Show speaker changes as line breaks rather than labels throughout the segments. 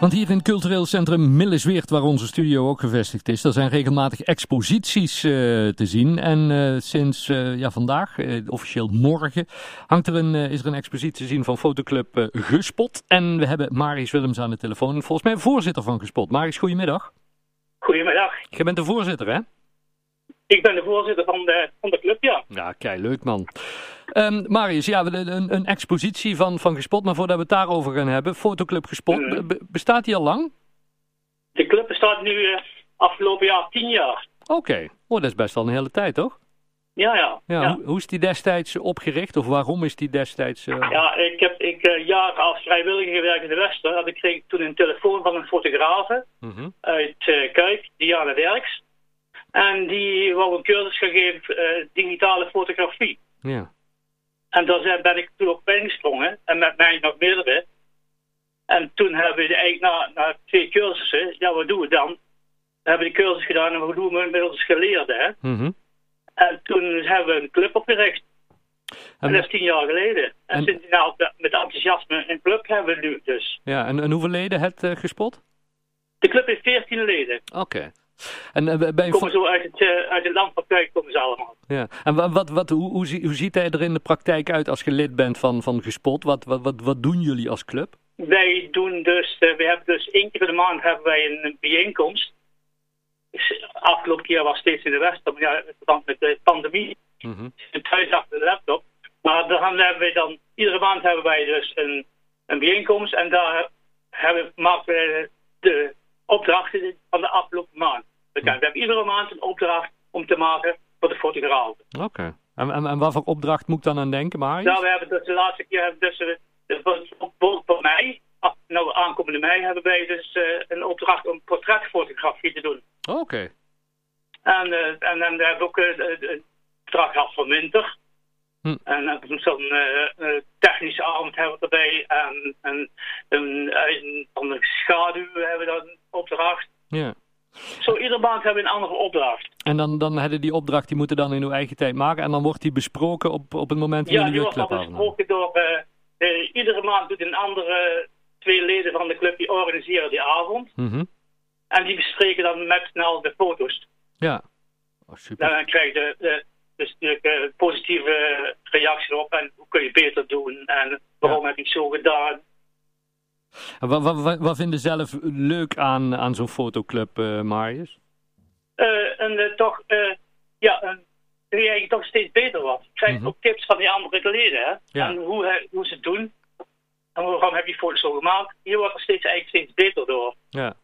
Want hier in het cultureel centrum Millesweert, waar onze studio ook gevestigd is, daar zijn regelmatig exposities eh, te zien. En eh, sinds eh, ja, vandaag, officieel morgen, hangt er een, is er een expositie te zien van fotoclub Gespot. En we hebben Marius Willems aan de telefoon, volgens mij voorzitter van Gespot. Marius, goedemiddag.
Goedemiddag.
Jij bent de voorzitter, hè?
Ik ben de voorzitter van de, van de club, ja.
Ja, kei leuk man. Ehm, Marius, ja, een, een expositie van, van Gespot, maar voordat we het daarover gaan hebben, fotoclub Gespot, be- bestaat die al lang?
De club bestaat nu eh, afgelopen jaar tien jaar.
Oké, oh, dat is best al een hele tijd, toch?
Ja, ja.
Ja,
ja.
Hoe, hoe is die destijds opgericht of waarom is die destijds... eh,
Ja, ik heb ik, eh, jaren als vrijwilliger gewerkt in de Wester. En ik kreeg toen een telefoon van een fotografe
mhm.
uit eh Kuik, Diana Derks. En die wou een cursus gegeven, digitale fotografie.
ja.
En daar zijn- ben ik toen bij ingesprongen. En met mij nog meerdere. En toen hebben we eigenlijk na, na twee cursussen, ja, wat doen we dan? We hebben de cursus gedaan en wat doen we met onze geleerden, hè?
mhm.
En toen hebben we een club opgericht. En dat is tien jaar geleden. En,
En-
sinds nou, met enthousiasme een club hebben we nu dus.
ja, en, en hoeveel leden het eh, gespot?
De club heeft 14 leden.
Oké. En, eh, bij
Komen zo uit het, eh, uit het land van Kuik komen ze allemaal.
ja. en wa- wat, wat, hoe, hoe, hoe ziet hij er in de praktijk uit als je lid bent van, van Gespot? Wat, wat, wat, wat doen jullie als club?
Wij doen dus, eh, we hebben dus één keer de maand hebben wij een bijeenkomst. Dus Afgelopen keer was steeds in de Westen, maar ja, in verband met de pandemie.
Mhm.
zit thuis achter de laptop. Maar dan hebben wij dan, iedere maand hebben wij dus een, een bijeenkomst en daar hebben, maken we de opdrachten van de afgelopen maand. We hebben iedere maand een opdracht om te maken voor de fotografen.
Oké. En, en, en wat voor opdracht moet ik dan aan denken, Marius?
Nou, we hebben dus de laatste keer hebben dus, eh, voor, voor, mei, nou aankomende mei, hebben wij dus eh, een opdracht om portretfotografie te doen.
Oké.
En, eh, en dan hebben we ook eh, een opdracht gehad voor winter.
Hm.
En dan hebben we zo'n eh, eh, technische avond hebben we erbij. En, en een, een, van schaduw hebben we dan opdracht.
Ja.
Zo iedere maand hebben we een andere opdracht.
En dan, dan hebben die opdracht, die moeten dan in uw eigen tijd maken. En dan wordt die besproken op, op het moment dat
Ja,
jullie
die wordt
club
dan
afnemen.
besproken door... eh, iedere maand doet een andere twee leden van de club die organiseren die avond.
Mhm.
En die bespreken dan met snel de foto's.
Ja. Oh, super.
En dan krijg je de, de, dus natuurlijk eh, positieve reacties op en hoe kun je beter doen en waarom heb je het zo gedaan.
Wat, wat, wat, wat vinden zelf leuk aan, aan zo'n fotoclub, eh, Marius?
Eh, en eh, toch, ja, en dat je eigenlijk toch steeds beter wordt. Je krijgt
Mhm.
ook tips van die andere leden, hè.
Ja.
En hoe, hoe ze het doen. Waarom heb je foto's zo gemaakt. Je wordt er steeds, eigenlijk steeds beter door.
Ja.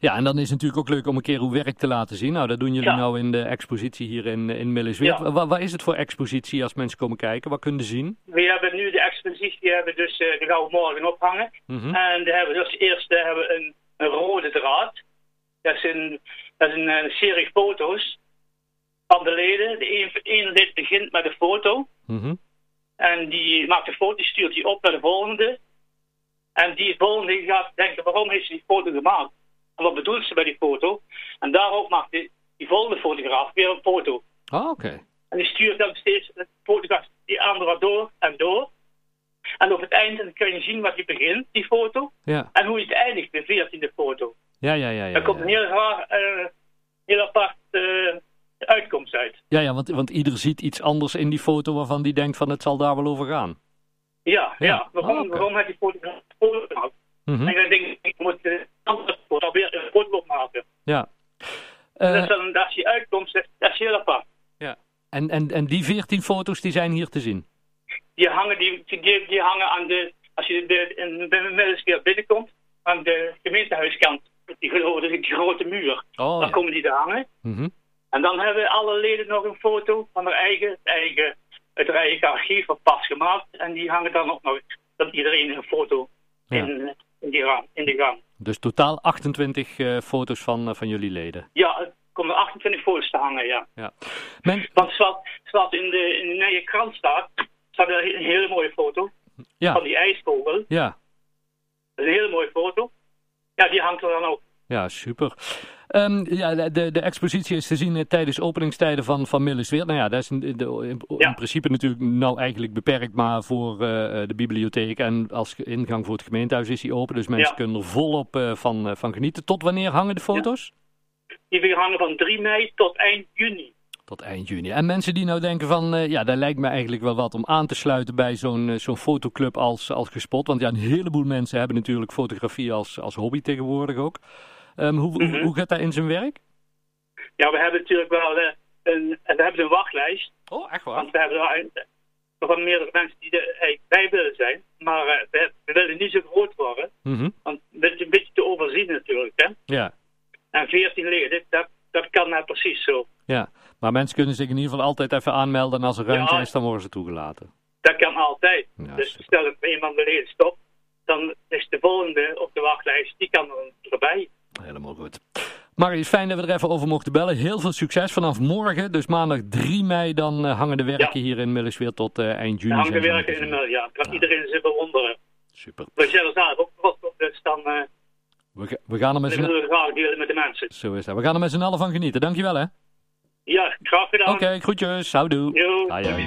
ja, en dan is het natuurlijk ook leuk om een keer uw werk te laten zien. Nou, dat doen jullie
Ja.
nou in de expositie hier in, in.
Ja.
Wat is het voor expositie als mensen komen kijken? Wat kunnen ze zien?
We hebben nu de expositie, die hebben we dus, eh, die gaan we morgen ophangen.
Mhm.
En daar hebben we dus eerst hebben we een, een rode draad. Dat is een, dat is een, serie foto's van de leden. De ene lid begint met een foto.
Mhm.
En die maakt een foto, die stuurt die op naar de volgende. En die volgende gaat denken, waarom heeft ze die foto gemaakt? En wat bedoelt ze bij die foto? En daarop maakt die, die volgende fotograaf weer een foto.
Ah, oké.
En die stuurt dan steeds de fotograaf die andere door en door. En op het einde dan kun je zien wat je begint, die foto.
Ja.
En hoe je het eindigt, de veertiende foto.
Ja, ja, ja. ja,
Daar komt een heel, raar, eh, heel apart eh, uitkomst uit.
Ja, ja want, want ieder ziet iets anders in die foto waarvan die denkt van het zal daar wel over gaan.
Ja,
Ja.
ja. Waarom,
Ah,
waarom heb je fotograaf foto gemaakt?
Mhm.
En dan denk ik, ik moet een andere foto weer een foto maken.
Ja. Eh,
dat is dan, als die uitkomst, dat dat is heel apart.
ja. En, en, en die veertien foto's die zijn hier te zien?
Die hangen, die, die, die hangen aan de, als je de, in, bij Middelsteer binnenkomt, aan de gemeentehuiskant. Die, grote- die grote muur.
Oh,
Dan
ja.
komen die daar hangen.
Mhm.
En dan hebben alle leden nog een foto van hun eigen, eigen, uit hun eigen archief of pas gemaakt. En die hangen dan ook nog, dat iedereen een foto
Ja.
in, in, die gang, in de gang.
Dus totaal 28 eh, foto's van, eh, van jullie leden.
Ja, er komen 28 foto's te hangen, ja.
Ja. Men,
Want zoals, zoals in, de, in de nieuwe krant staat, staat er een hele mooie foto
ja,
van die ijskogel.
ja.
Dat is een hele mooie foto. Ja, die hangt er dan ook.
Ja, super. Um, ja, de, de expositie is te zien eh, tijdens openingstijden van, van Millesweert. Nou ja, dat is in, in, in principe natuurlijk nou eigenlijk beperkt maar voor uh, de bibliotheek. En als ingang voor het gemeentehuis is die open. Dus mensen ja. kunnen er volop uh, van, van genieten. Tot wanneer hangen de foto's?
Ja. Die hangen van 3 mei tot eind juni.
Tot eind juni. En mensen die nou denken van, uh, ja, daar lijkt me eigenlijk wel wat om aan te sluiten bij zo'n zo'n fotoclub als, als Gespot. Want ja, een heleboel mensen hebben natuurlijk fotografie als, als hobby tegenwoordig ook. Um, hoe, mm -hmm. hoe gaat dat in zijn werk?
Ja, we hebben natuurlijk wel uh, een, we hebben een wachtlijst.
Oh, echt waar?
Want we hebben er nog wel meerdere mensen die er bij willen zijn. Maar we, we, willen niet zo groot worden.
Mm -hmm.
Want het is een beetje te overzien natuurlijk. Hè?
Ja.
En 14 leden, dat, dat kan nou precies zo.
Ja, maar mensen kunnen zich in ieder geval altijd even aanmelden en als er ruimte ja, is, dan worden ze toegelaten.
Dat kan altijd.
Ja,
dus
super.
stel dat iemand beneden stopt, dan is de volgende op de wachtlijst, die kan er erbij.
Helemaal goed. Marius, fijn dat we er even over mochten bellen. Heel veel succes vanaf morgen, dus maandag 3 mei, dan uh, hangen de werken
Ja.
hier in Millesweer tot uh, eind juni.
Hangen de
ze
werken in
ongeveer.
mail, ja. Kan
Ja.
iedereen zich bewonderen.
Super.
We zijn er zelf ook trots op, dus dan uh,
We, ga- we gaan er met z'n
delen met de mensen.
Zo is dat. We gaan er met z'n allen van genieten. Dankjewel hè.
Ja, graag gedaan.
Oké, groetjes. Houdoe. Hoi.